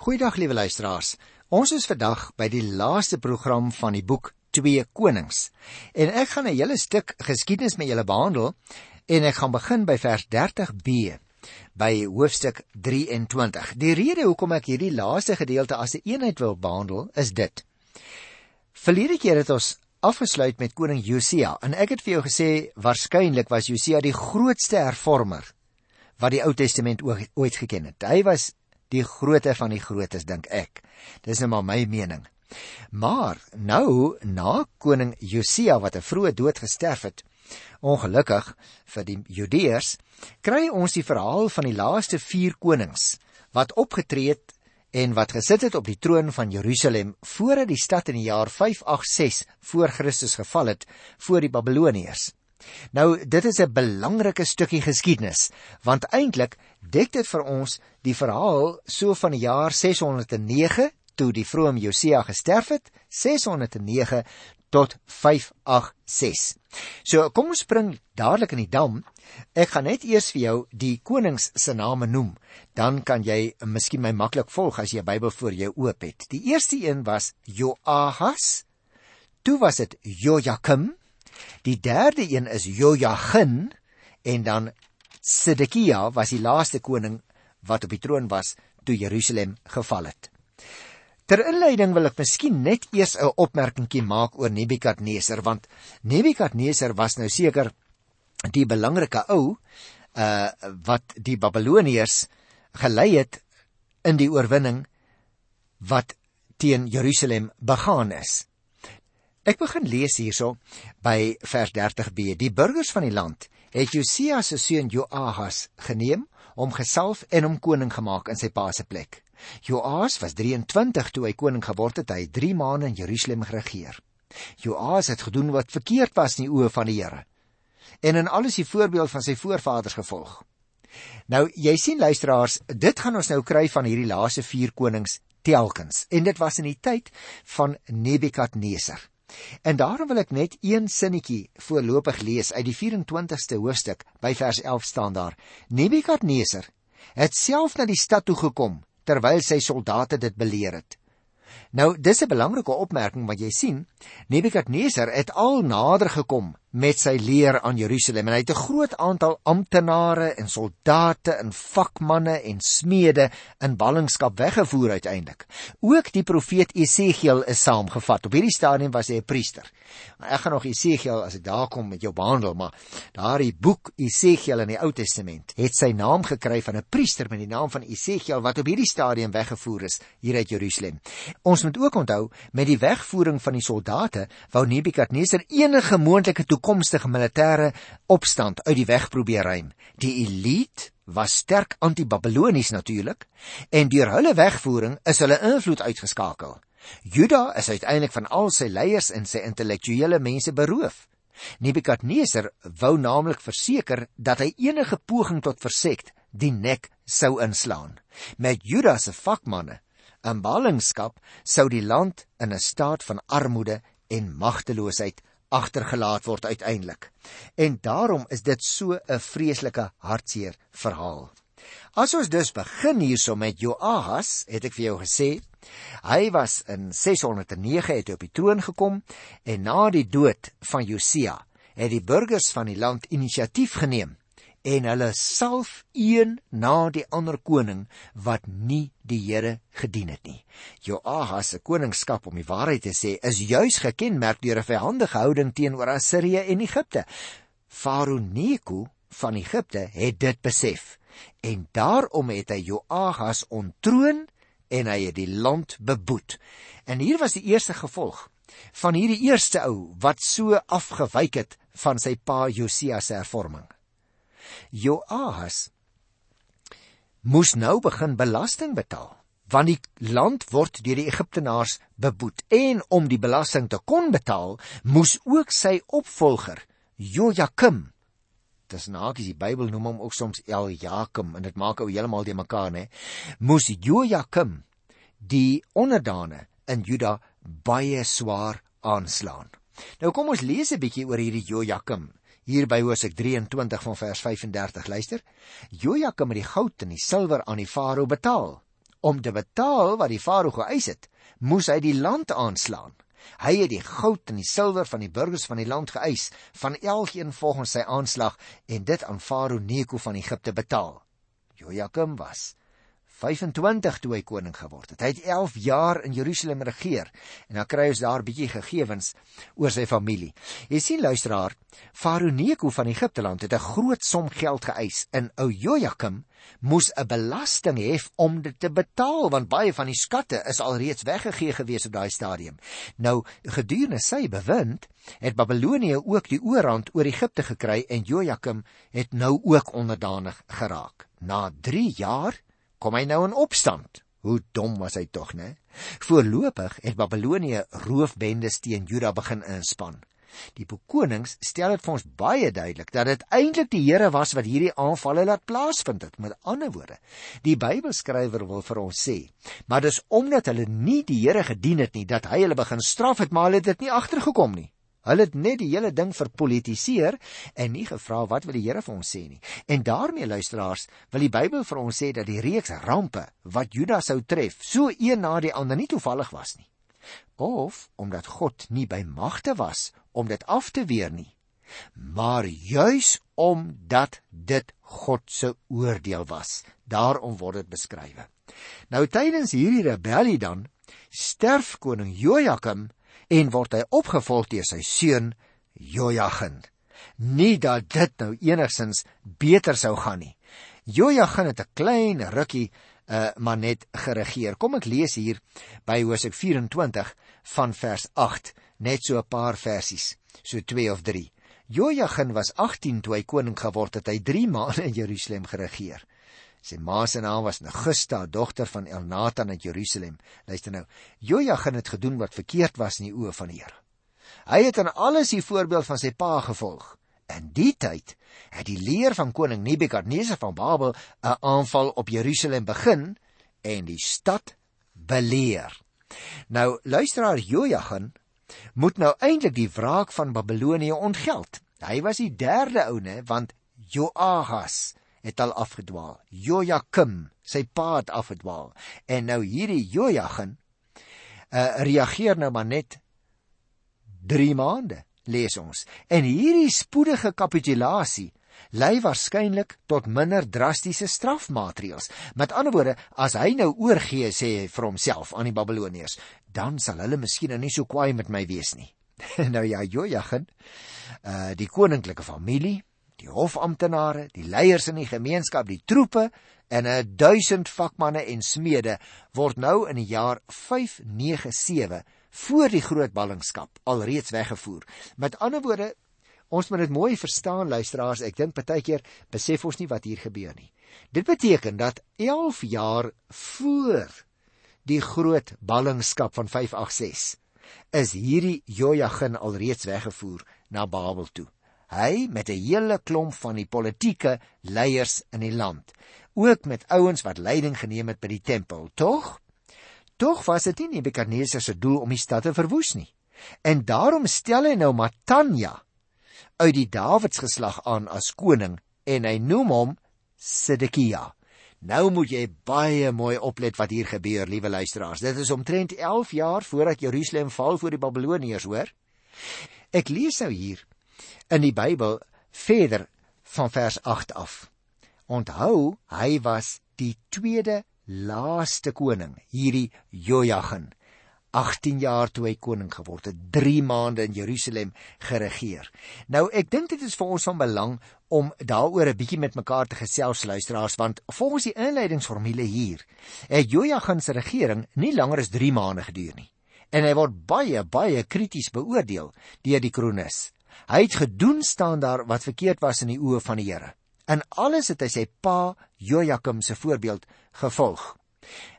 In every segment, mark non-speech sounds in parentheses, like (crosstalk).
Goeiedag liewe luisteraars. Ons is vandag by die laaste program van die boek 2 Konings. En ek gaan 'n hele stuk geskiedenis met julle behandel en ek gaan begin by vers 30b by hoofstuk 23. Die rede hoekom ek hierdie laaste gedeelte as 'n eenheid wil behandel is dit. Verlede keer het ons afgesluit met koning Josia en ek het vir jou gesê waarskynlik was Josia die grootste hervormer wat die Ou Testament ooit geken het. Hy was die grootte van die grootes dink ek. Dis nou maar my mening. Maar nou na koning Josia wat 'n vroeë dood gesterf het, ongelukkig vir die Judeërs, kry ons die verhaal van die laaste 4 konings wat opgetree het en wat gesit het op die troon van Jerusalem voordat die stad in die jaar 586 voor Christus geval het voor die Babiloniërs. Nou dit is 'n belangrike stukkie geskiedenis want eintlik dek dit vir ons die verhaal so van die jaar 609 toe die vrome Josia gesterf het 609 tot 586. So kom ons spring dadelik in die dam. Ek gaan net eers vir jou die konings se name noem. Dan kan jy miskien my maklik volg as jy Bybel voor jou oop het. Die eerste een was Joahas. Toe was dit Jojakim. Die derde een is Jojagin en dan Sedekia was die laaste koning wat op die troon was toe Jerusalem geval het. Ter inleiding wil ek miskien net eers 'n opmerkingkie maak oor Nebukadneser want Nebukadneser was nou seker die belangrike ou uh wat die Babiloniërs gelei het in die oorwinning wat teen Jerusalem begaan is. Ek begin lees hierso by vers 30b. Die burgers van die land het Josia se seun Joahas geneem, hom gesalf en hom koning gemaak in sy pa se plek. Joahas was 23 toe hy koning geword het. Hy het 3 maande in Jerusalem geregeer. Joahas het gedoen wat verkeerd was in die oë van die Here en in alles die voorbeeld van sy voorvaders gevolg. Nou jy sien luisteraars, dit gaan ons nou kry van hierdie laaste 4 konings telkens en dit was in die tyd van Nebukadneser. En daarom wil ek net een sinnetjie voorlopig lees uit die 24ste hoofstuk by vers 11 staan daar. Nebukadneser het self na die stad toe gekom terwyl sy soldate dit beleer het. Nou, dis 'n belangrike opmerking wat jy sien. Nebukadneser het al nader gekom met sy leer aan Jerusalem en hy het 'n groot aantal amptenare en soldate en vakmanne en smede in ballingskap weggevoer uiteindelik. Ook die profeet Esegiel is saamgevat. Op hierdie stadium was hy 'n priester. Maar ek gaan nog Esegiel as ek daar kom met jou behandel, maar daardie boek Esegiel in die Ou Testament het sy naam gekry van 'n priester met die naam van Esegiel wat op hierdie stadium weggevoer is hier uit Jerusalem. Ons moet ook onthou met die wegvoering van die soldate wou Nebukadneser enige moontlike toekomstige militêre opstand uit die weg probeer ruim. Die elite was sterk anti-Babilonies natuurlik en deur hulle wegvoering is hulle invloed uitgeskakel. Juda is uiteindelik van al sy leiers en sy intellektuele mense beroof. Nebukadneser wou naamlik verseker dat hy enige poging tot versek die nek sou inslaan. Met Juda se vakmanne in ballingskap sou die land in 'n staat van armoede en magteloosheid agtergelaat word uiteindelik. En daarom is dit so 'n vreeslike hartseer verhaal. As ons dus begin hierso met Joahas, het ek vir jou gesê, hy was in 609 het hy op die troon gekom en na die dood van Josia het die burgers van die land inisiatief geneem en hulle salf een na die ander koning wat nie die Here gedien het nie. Joahas se koningskap om die waarheid te sê is juis gekenmerk deur 'n vyhandige houding teenoor Assirië en Egipte. Farao Neko van Egipte het dit besef en daarom het hy Joahas ontroon en hy het die land beboet. En hier was die eerste gevolg van hierdie eerste ou wat so afgewyk het van sy pa Josia se hervorming. Joahas moes nou begin belasting betaal want die land word deur die Egiptenaars beboet. En om die belasting te kon betaal moes ook sy opvolger Jojakim dis nagies die Bybel noem hom ook soms Eljakim en dit maak ou heeltemal die mekaar nê moes Jojakim die onderdane in Juda baie swaar aanslaan. Nou kom ons lees 'n bietjie oor hierdie Jojakim hier by Hosea 23 van vers 35 luister. Jojakim het die goud en die silwer aan die farao betaal Om te betaal wat die farao geëis het, moes hy die land aanslaan. Hy het die goud en die silwer van die burgers van die land geëis, van elkeen volgens sy aanslag en dit aan farao Neko van Egipte betaal. Jojakim was 25 toe hy koning geword het. Hy het 11 jaar in Jerusalem regeer en dan kry ons daar 'n bietjie gegevens oor sy familie. Jy sien luisteraar, Farao Neko van Egipte land het 'n groot som geld geëis en ou Jojakim moes 'n belasting hef om dit te betaal want baie van die skatte is alreeds weggegee gewees op daai stadium. Nou gedurende sy bewind het Babelonie ook die oorhand oor Egipte gekry en Jojakim het nou ook onderdanig geraak. Na 3 jaar kom hy nou in opstand. Hoe dom was hy tog, né? Voorlopig het Babelonie roofbendes teen Juda begin inspann. Die boekonings stel dit vir ons baie duidelik dat dit eintlik die Here was wat hierdie aanvalle laat plaasvind het. Met ander woorde, die Bybelskrywer wil vir ons sê, maar dis omdat hulle nie die Here gedien het nie dat hy hulle begin straf het, maar hulle het dit nie agtergekom nie. Hulle het net die hele ding verpolitiseer en nie gevra wat wil die Here vir ons sê nie. En daarmee luisteraars, wil die Bybel vir ons sê dat die reeks rampe wat Juda sou tref, so een na die ander nie toevallig was nie. Of omdat God nie by magte was om dit af te weer nie, maar juis omdat dit God se oordeel was. Daarom word dit beskryf. Nou tydens hierdie rebellie dan sterf koning Jojakim en word hy opgevolg deur sy seun Jojagin. Nie dat dit nou enigsins beter sou gaan nie. Jojagin het 'n klein rukkie uh maar net geregeer. Kom ek lees hier by Hosea 24 van vers 8, net so 'n paar versies, so 2 of 3. Jojagin was 18 toe hy koning geword het. Hy 3 maande in Jerusalem geregeer. Sy ma se naam was Negusta, dogter van Elnatan uit Jerusalem. Luister nou. Jojagin het gedoen wat verkeerd was in die oë van die Here. Hy het aan alles die voorbeeld van sy pa gevolg. In die tyd het die leer van koning Nebukadneser van Babel 'n aanval op Jerusalem begin en die stad beleer. Nou luisteraar Jojagin moet nou eintlik die wraak van Babelonie ontgeld. Hy was die derde oune want Joahas het al afgedwaal. Jojakim, sy pa het afgedwaal. En nou hierdie Jojagin uh reageer nou maar net 3 maande, lees ons. En hierdie spoedige kapitulasie lei waarskynlik tot minder drastiese strafmaatreëls. Met ander woorde, as hy nou oorgee sê hy vir homself aan die Babiloniërs, dan sal hulle miskien nou nie so kwaai met my wees nie. (laughs) nou ja, Jojagin, uh die koninklike familie die hofamptenare, die leiers in die gemeenskap, die troepe en 'n duisend vakmanne en smede word nou in die jaar 597 voor die groot ballingskap alreeds weggevoer. Met ander woorde, ons moet dit mooi verstaan luisteraars, ek dink baie keer besef ons nie wat hier gebeur nie. Dit beteken dat 11 jaar voor die groot ballingskap van 586 is hierdie Jojagin alreeds weggevoer na Babel toe hy met 'n hele klomp van die politieke leiers in die land, ook met ouens wat leiding geneem het by die tempel, tog? Tog was dit nie Nebukadneser se doel om die stad te verwoes nie. En daarom stel hy nou Matanja uit die Dawidsgeslag aan as koning en hy noem hom Sedekia. Nou moet jy baie mooi oplet wat hier gebeur, liewe luisteraars. Dit is omtrent 11 jaar voordat Jerusalem val voor die Babiloniërs, hoor. Ek lees nou hier in die Bybel verder van vers 8 af. Onthou, hy was die tweede laaste koning, hierdie Jojagin. 18 jaar toe hy koning geword het, 3 maande in Jerusalem geregeer. Nou ek dink dit is vir ons van belang om daaroor 'n bietjie met mekaar te gesels luisteraars want volgens die inleidingsformule hier het Jojagin se regering nie langer as 3 maande geduur nie en hy word baie baie krities beoordeel deur die kronikus. Hy het gedoen staan daar wat verkeerd was in die oë van die Here. In alles het hy sy pa Jojakim se voorbeeld gevolg.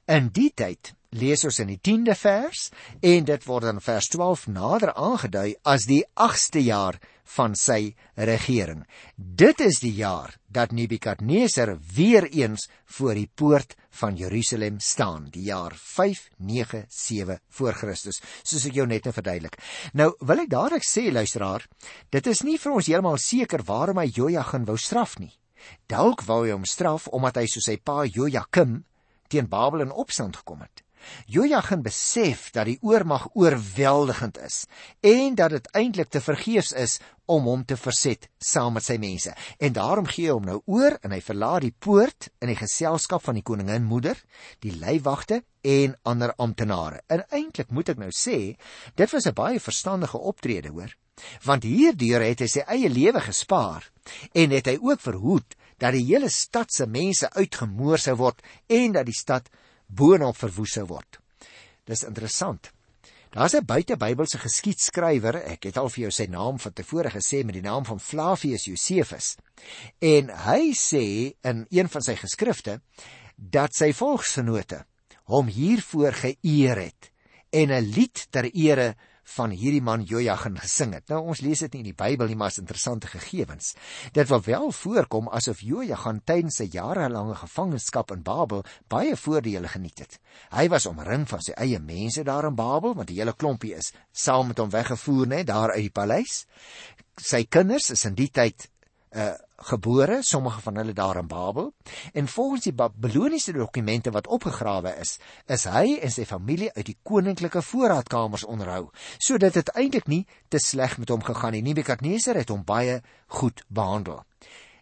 In die tyd lees ons in die 10de vers en dit word in vers 12 nader aangedui as die 8ste jaar van sy regering. Dit is die jaar dat Nebukadneser weer eens voor die poort van Jerusalem staan, die jaar 597 voor Christus, soos ek jou net nou verduidelik. Nou wil ek dadelik sê luisteraar, dit is nie vir ons heeltemal seker waarom hy Jojagin wou straf nie. Dalk wou hy hom straf omdat hy soos sy pa Jojakim teen Babel in opstand gekom het. Jojagin besef dat die oormag oorweldigend is en dat dit eintlik te vergeefs is om hom te verset saam met sy mense. En daarom gee hy hom nou oor en hy verlaat die poort in die geselskap van die koningin moeder, die leiwagte en ander amptenare. En eintlik moet ek nou sê, dit was 'n baie verstandige optrede, hoor. Want hierdeur het hy sy eie lewe gespaar en het hy ook verhoed dat die hele stad se mense uitgemoor sou word en dat die stad boonop verwoes sou word. Dis interessant. Daar's 'n buitebybelse geskiedskrywer, ek het al vir jou sy naam van tevore gesê met die naam van Flavius Josephus. En hy sê in een van sy geskrifte dat sy volksgenote hom hiervoor geëer het en 'n lied ter ere van hierdie man Jojagin gesing het. Nou ons lees dit nie in die Bybel nie, maar is interessante gegevens. Dit wil wel voorkom asof Jojagin tydens sy jarelange gevangenskap in Babel baie voordele geniet het. Hy was omring van sy eie mense daar in Babel, want die hele klompie is saam met hom weggevoer net daar uit die paleis. Sy kinders is in die tyd uh gebore, sommige van hulle daar in Babel. En volgens die Babiloniese dokumente wat opgegrawe is, is hy en sy familie uit die koninklike voorraadkamers onderhou, sodat dit eintlik nie te sleg met hom gegaan nie. Nebukadneser het hom baie goed behandel.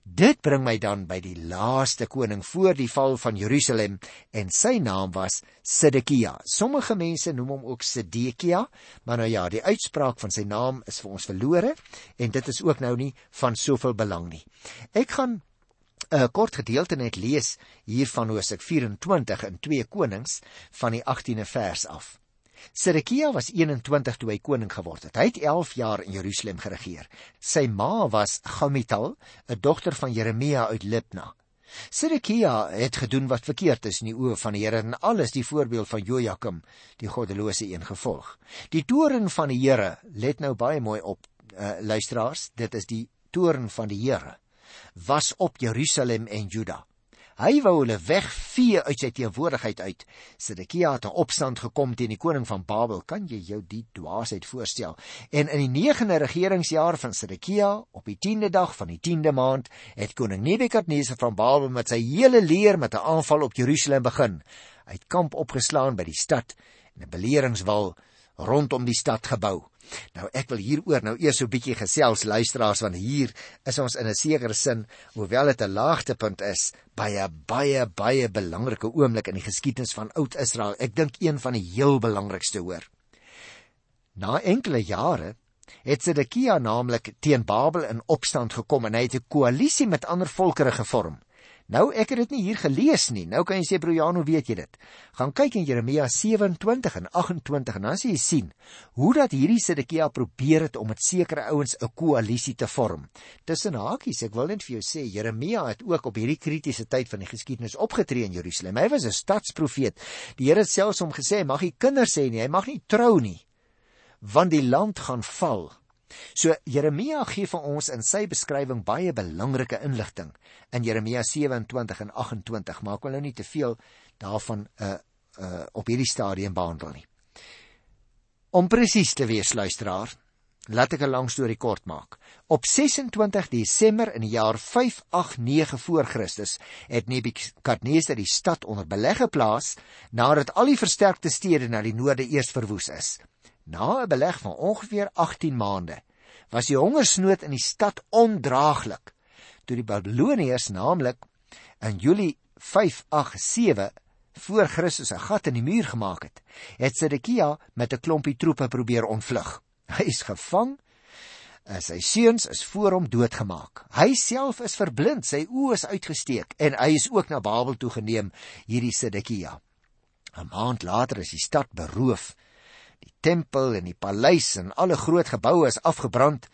Dit bring my dan by die laaste koning voor die val van Jerusalem en sy naam was Sedekia. Sommige mense noem hom ook Sedekia, maar nou ja, die uitspraak van sy naam is vir ons verlore en dit is ook nou nie van soveel belang nie. Ek gaan 'n kort gedeelte net lees hier van Hosea 24 in 2 Konings van die 18de vers af. Sedekia was 21 toe hy koning geword het. Hy het 11 jaar in Jerusalem geregeer. Sy ma was Gamital, 'n dogter van Jeremia uit Libna. Sedekia het gedoen wat verkeerd is in die oë van die Here en alles die voorbeeld van Jojakim, die goddelose een gevolg. Die toren van die Here, let nou baie mooi op, uh, luisteraars, dit is die toren van die Here was op Jerusalem en Juda. Hy wou hulle wegvee uit sy teenwoordigheid uit. Sedekia het 'n opstand gekom teen die koning van Babel. Kan jy jou die dwaasheid voorstel? En in die 9de regeringsjaar van Sedekia, op die 10de dag van die 10de maand, het koning Nebukadneser van Babel met sy hele leer met 'n aanval op Jerusalem begin. Hy het kamp opgeslaan by die stad en 'n beleringswal rondom die stad gebou. Nou ek wil hieroor nou eers so 'n bietjie gesels luisteraars want hier is ons in 'n sekere sin hoewel dit 'n laagtepunt is baie baie baie belangrike oomblik in die geskiedenis van oud Israel. Ek dink een van die heel belangrikste hoor. Na enkele jare het Sedekia naamlik teen Babel in opstand gekom en hy het 'n koalisie met ander volkere gevorm. Nou ek het dit nie hier gelees nie. Nou kan jy sê broer Jan, hoe weet jy dit? Gaan kyk in Jeremia 27 en 28 en dan sê jy sien hoe dat hierdie Sedekia probeer het om met sekere ouens 'n koalisie te vorm. Tussen hakies, ek wil net vir jou sê Jeremia het ook op hierdie kritiese tyd van die geskiedenis opgetree in Jerusalem. Hy was 'n stadsprofeet. Die Here het selfs hom gesê mag nie kinders hê nie, hy mag nie trou nie, want die land gaan val. So Jeremia gee vir ons in sy beskrywing baie belangrike inligting in Jeremia 27 en 28, maar ek wil nou nie te veel daarvan uh uh op hierdie stadium behandel nie. Om presies te wees luisteraar, laat ek 'n lang storie kort maak. Op 26 Desember in die jaar 589 voor Christus het Nebukadneser die stad onder belegge geplaas nadat al die versterkte stede na die noorde eers verwoes is. Na 'n beleg van ongeveer 18 maande was die hongersnood in die stad ondraaglik. Toe die Babiloniërs naamlik in Julie 587 voor Christus 'n gat in die muur gemaak het, het Sedekia met 'n klompie troepe probeer ontvlug. Hy is gevang en sy seuns is voor hom doodgemaak. Hy self is verblind, sy oë is uitgesteek en hy is ook na Babel toe geneem, hierdie Sedekia. 'n Maand later is die stad beroof tempel en die paleis en alle groot geboue is afgebrand.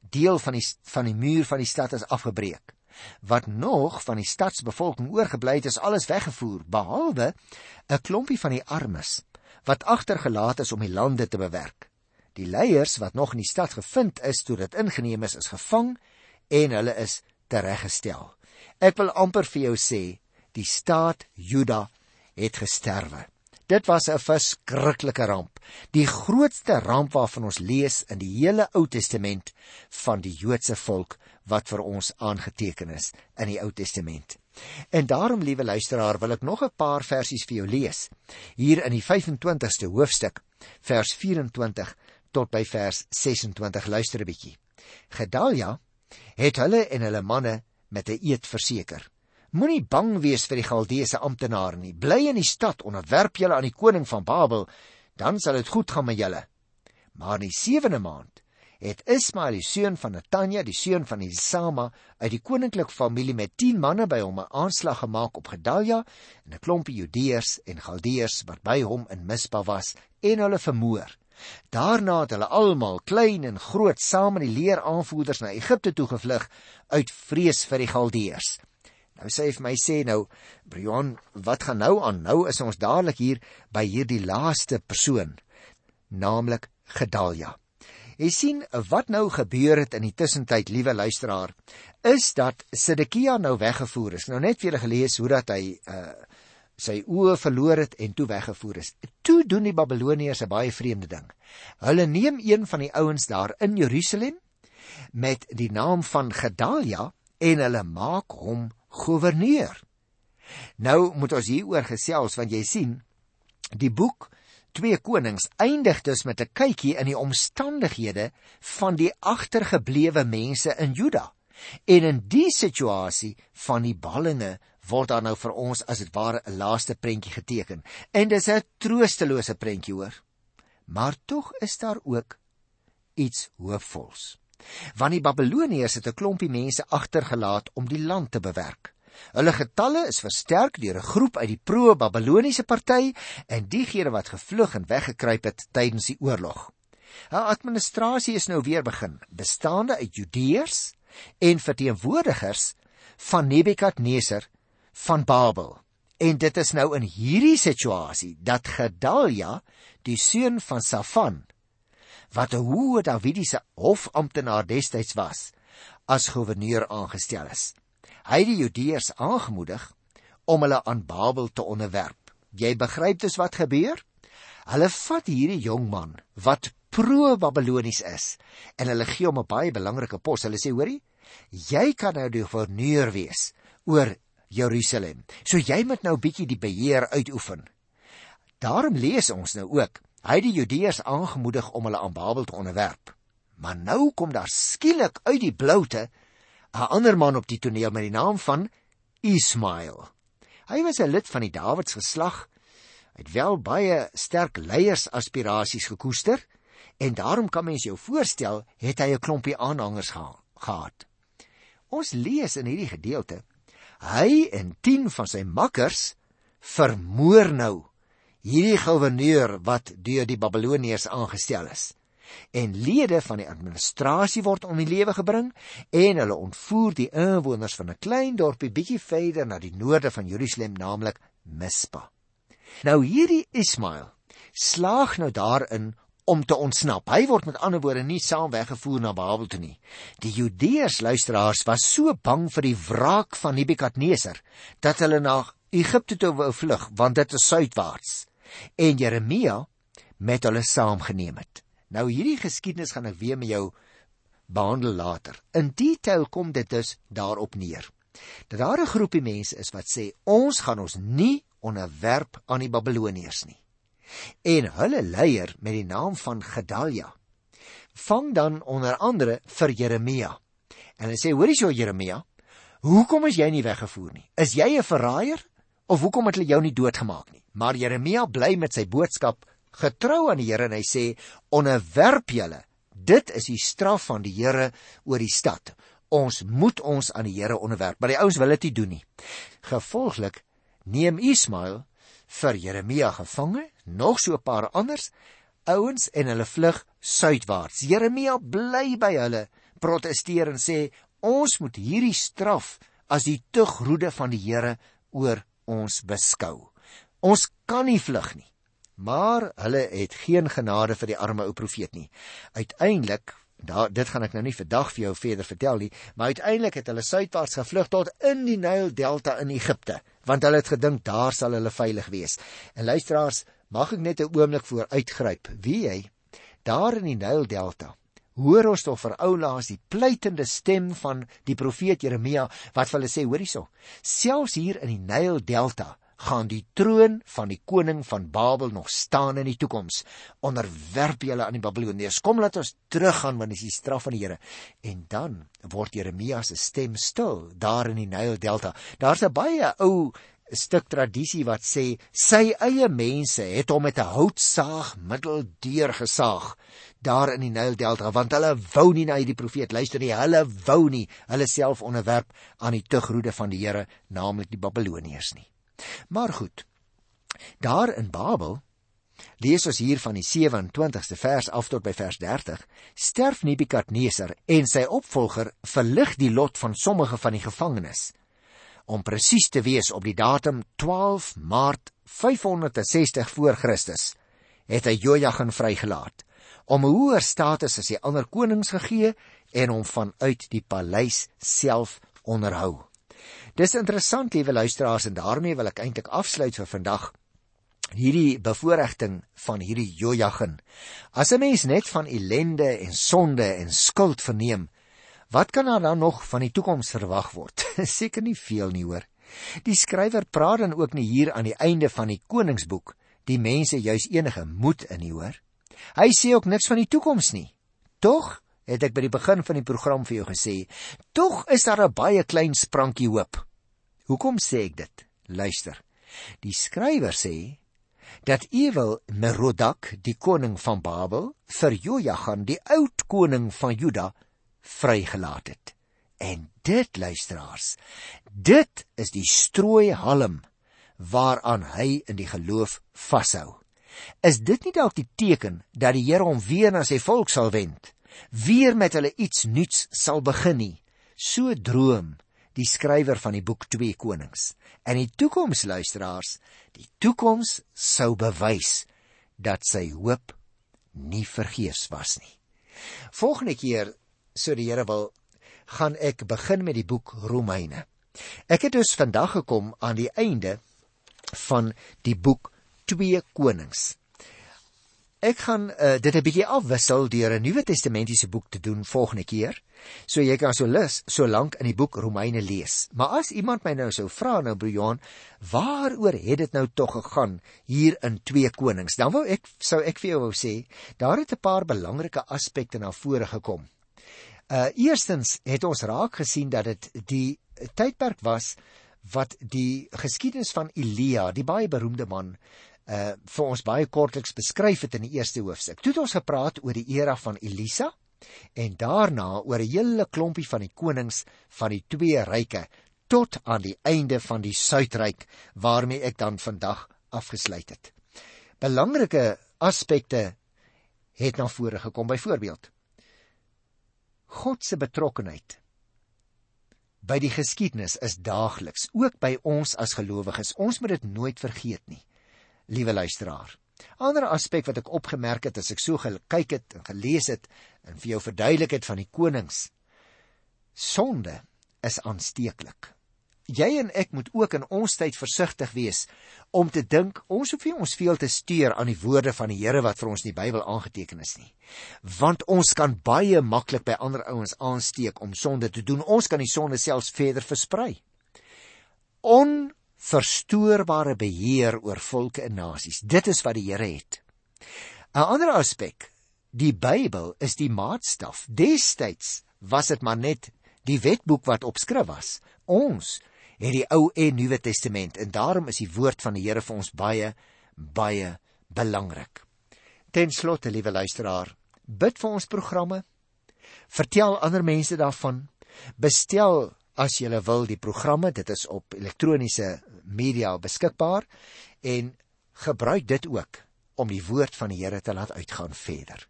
Deel van die van die muur van die stad is afgebreek. Wat nog van die stadsbevolking oorgebly het, is alles weggevoer behalwe 'n klompie van die armes wat agtergelaat is om die lande te bewerk. Die leiers wat nog in die stad gevind is toe dit ingeneem is, is gevang en hulle is tereggestel. Ek wil amper vir jou sê, die staat Juda het gesterwe. Dit was 'n verskriklike ramp, die grootste ramp waarvan ons lees in die hele Ou Testament van die Joodse volk wat vir ons aangeteken is in die Ou Testament. En daarom, liewe luisteraar, wil ek nog 'n paar versies vir jou lees. Hier in die 25ste hoofstuk, vers 24 tot by vers 26. Luister 'n bietjie. Gedalia het hulle en hulle manne met 'n eed verseker. Moenie bang wees vir die Galdeese amptenare nie. Bly in die stad, onderwerp julle aan die koning van Babel, dan sal dit goed gaan met julle. Maar in die 7de maand het Ismael die seun van Natanja, die seun van Isama, uit die koninklike familie met 10 manne by hom 'n aanslag gemaak op Gedalia en 'n klompie Judeërs en Galdeërs wat by hom in Mispa was en hulle vermoor. Daarna het hulle almal, klein en groot, saam met die leeraanvoerders na Egipte toe gevlug uit vrees vir die Galdeërs. Nou sê hy vir my sê nou, Brian, wat gaan nou aan? Nou is ons dadelik hier by hierdie laaste persoon, naamlik Gedalia. Jy sien wat nou gebeur het in die tussentyd, liewe luisteraar, is dat Sedekia nou weggevoer is. Nou net vir julle gelees hoe dat hy uh sy oë verloor het en toe weggevoer is. Toe doen die Babiloniërs 'n baie vreemde ding. Hulle neem een van die ouens daar in Jerusalem met die naam van Gedalia en hulle maak hom goewerneur. Nou moet ons hieroor gesels want jy sien die boek 2 Konings eindig dus met 'n kykie in die omstandighede van die agtergeblewe mense in Juda. En in die situasie van die ballinge word daar nou vir ons as dit ware 'n laaste prentjie geteken. En dis 'n troostelose prentjie hoor. Maar tog is daar ook iets hoopvols. Want die Babiloniërs het 'n klompie mense agtergelaat om die land te bewerk. Hulle getalle is versterk deur 'n groep uit die pro-Babiloniese party en diegene wat gevlug en weggekruip het tydens die oorlog. Hulle administrasie is nou weer begin, bestaande uit Judeërs en verteenwoordigers van Nebukadneser van Babel. En dit is nou in hierdie situasie dat Gedalia, die seun van Safan, wat 'n hoë Davidiese hofamptenaar destyds was, as goewerneur aangestel is. Hy het die Judeërs aangemoedig om hulle aan Babel te onderwerp. Jy begryp dus wat gebeur? Hulle vat hierdie jong man wat pro-Babilonies is en hulle gee hom 'n baie belangrike pos. Hulle sê, "Hoorie, jy kan nou die gouverneur wees oor Jerusalem. So jy moet nou bietjie die beheer uitoefen." Daarom lees ons nou ook, hy het die Judeërs aangemoedig om hulle aan Babel te onderwerp. Maar nou kom daar skielik uit die bloute 'n ander man op die toneel met die naam van Ismael. Hy was 'n lid van die Dawids geslag. Hy het wel baie sterk leiersaspirasies gekoester en daarom kan mens jou voorstel, het hy 'n klompie aanhangers geha gehad. Ons lees in hierdie gedeelte hy en 10 van sy makkers vermoor nou hierdie gouverneur wat deur die Babiloniërs aangestel is en lede van die administrasie word om die lewe gebring en hulle ontvoer die inwoners van 'n klein dorpie bietjie verder na die noorde van Jerusalem naamlik Mispa. Nou hierdie Ismael slaag nou daarin om te ontsnap. Hy word met ander woorde nie saam weggevoer na Babel toe nie. Die Judeërs luisteraars was so bang vir die wraak van Nebukadneser dat hulle na Egipte toe wou vlug want dit is suidwaarts. En Jeremia met hulle saamgeneem het. Nou hierdie geskiedenis gaan ek weer met jou behandel later. In detail kom dit dus daarop neer. Dat daar 'n groepie mense is wat sê ons gaan ons nie onderwerp aan die Babiloniërs nie. En hulle leier met die naam van Gedalia vang dan onder andere vir Jeremia. En hulle sê: "Hoorie so Jeremia, hoekom is jy nie weggevoer nie? Is jy 'n verraaier of hoekom het hulle jou nie doodgemaak nie?" Maar Jeremia bly met sy boodskap getrou aan die Here en hy sê onderwerp julle. Dit is die straf van die Here oor die stad. Ons moet ons aan die Here onderwerp. Maar die ouens wil dit nie doen nie. Gevolglik neem Ismael vir Jeremia gevange nog so 'n paar anders ouens en hulle vlug suidwaarts. Jeremia bly by hulle protesteer en sê ons moet hierdie straf as die tugroede van die Here oor ons beskou ons kan nie vlug nie maar hulle het geen genade vir die arme ou profeet nie. Uiteindelik, daar dit gaan ek nou nie vandag vir jou verder vertel nie, maar uiteindelik het hulle suidwaarts gevlug tot in die Nyl Delta in Egipte, want hulle het gedink daar sal hulle veilig wees. En luisteraars, mag ek net 'n oomblik voor uitgryp. Wie jy daar in die Nyl Delta hoor ons tog vir oulaas die pleitende stem van die profeet Jeremia wat hulle sê hoor hierso selfs hier in die Nyl delta gaan die troon van die koning van Babel nog staan in die toekoms. Onderwerp julle aan die Babiloniërs. Kom laat ons teruggaan want dis die straf van die Here. En dan word Jeremia se stem stil daar in die Nyl delta. Daar's 'n baie ou 'n stuk tradisie wat sê sy eie mense het hom met 'n houtsaag middeldeur gesaag daar in die Nyl delta want hulle wou nie na hierdie profeet luister nie. Hulle wou nie hulle self onderwerp aan die tugroede van die Here naamlik die Babiloniërs nie. Maar goed daar in Babel lees ons hier van die 27ste vers af tot by vers 30 sterf Nebukadneser en sy opvolger verlig die lot van sommige van die gevangenes. Om presies te wees op die datum 12 Maart 560 voor Christus het hy Jojagin vrygelaat om 'n hoër status as die ander konings gegee en hom vanuit die paleis self onderhou. Dis interessant, liewe luisteraars, en daarmee wil ek eintlik afsluit vir vandag hierdie bevoordiging van hierdie Jojagin. As 'n mens net van ellende en sonde en skuld verneem, Wat kan daar dan nog van die toekoms verwag word? (laughs) Seker nie veel nie hoor. Die skrywer praat dan ook nie hier aan die einde van die koningsboek die mense juis enige moed in nie hoor. Hy sê ook niks van die toekoms nie. Tog het ek by die begin van die program vir jou gesê, tog is daar 'n baie klein sprankie hoop. Hoekom sê ek dit? Luister. Die skrywer sê dat Ewel Merodak, die koning van Babel, vir Jojagin, die oud koning van Juda, vrygelaat het. En dit luisteraars, dit is die strooi halm waaraan hy in die geloof vashou. Is dit nie dalk die teken dat die Here hom weer na sy volk sal wend, weer met hulle iets nuuts sal begin nie? So droom die skrywer van die boek 2 Konings. En die toekoms luisteraars, die toekoms sou bewys dat sy hoop nie vergeefs was nie. Volgende keer so die Here wil, gaan ek begin met die boek Romeine. Ek het dus vandag gekom aan die einde van die boek 2 Konings. Ek gaan uh, dit 'n bietjie afwissel deur 'n Nuwe Testamentiese boek te doen volgende keer. So jy kan so lus so lank in die boek Romeine lees. Maar as iemand my nou sou vra nou Brian, waaroor het dit nou tog gegaan hier in 2 Konings? Dan wou ek sou ek vir jou wou sê, daar het 'n paar belangrike aspekte na vore gekom. Uh eerstens het ons raak gesien dat dit die tydperk was wat die geskiedenis van Elia, die baie beroemde man, uh vir ons baie kortliks beskryf het in die eerste hoofstuk. Toe het ons gepraat oor die era van Elisa en daarna oor 'n hele klompie van die konings van die twee ryke tot aan die einde van die suidryk waarmee ek dan vandag afgesluit het. Belangrike aspekte het na vore gekom byvoorbeeld God se betrokkenheid by die geskiedenis is daagliks, ook by ons as gelowiges. Ons moet dit nooit vergeet nie. Liewe luisteraar. Ander aspek wat ek opgemerk het as ek so gekyk het en gelees het en vir jou verduidelik het van die konings. Sonde is aansteeklik jy en ek moet ook in ons tyd versigtig wees om te dink ons hoef nie ons veel te steur aan die woorde van die Here wat vir ons in die Bybel aangeteken is nie. Want ons kan baie maklik by ander ouens aansteek om sonde te doen. Ons kan die sonde selfs verder versprei. Onverstoorbare beheer oor volke en nasies. Dit is wat die Here het. 'n Ander aspek, die Bybel is die maatstaf. Destyds was dit maar net die wetboek wat opskryf was. Ons het die Ou en Nuwe Testament en daarom is die woord van die Here vir ons baie baie belangrik. Ten slotte, liewe luisteraar, bid vir ons programme. Vertel ander mense daarvan. Bestel as jy wil die programme, dit is op elektroniese media beskikbaar en gebruik dit ook om die woord van die Here te laat uitgaan verder.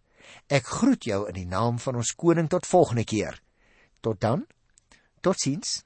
Ek groet jou in die naam van ons koning tot volgende keer. Tot dan. Totsiens.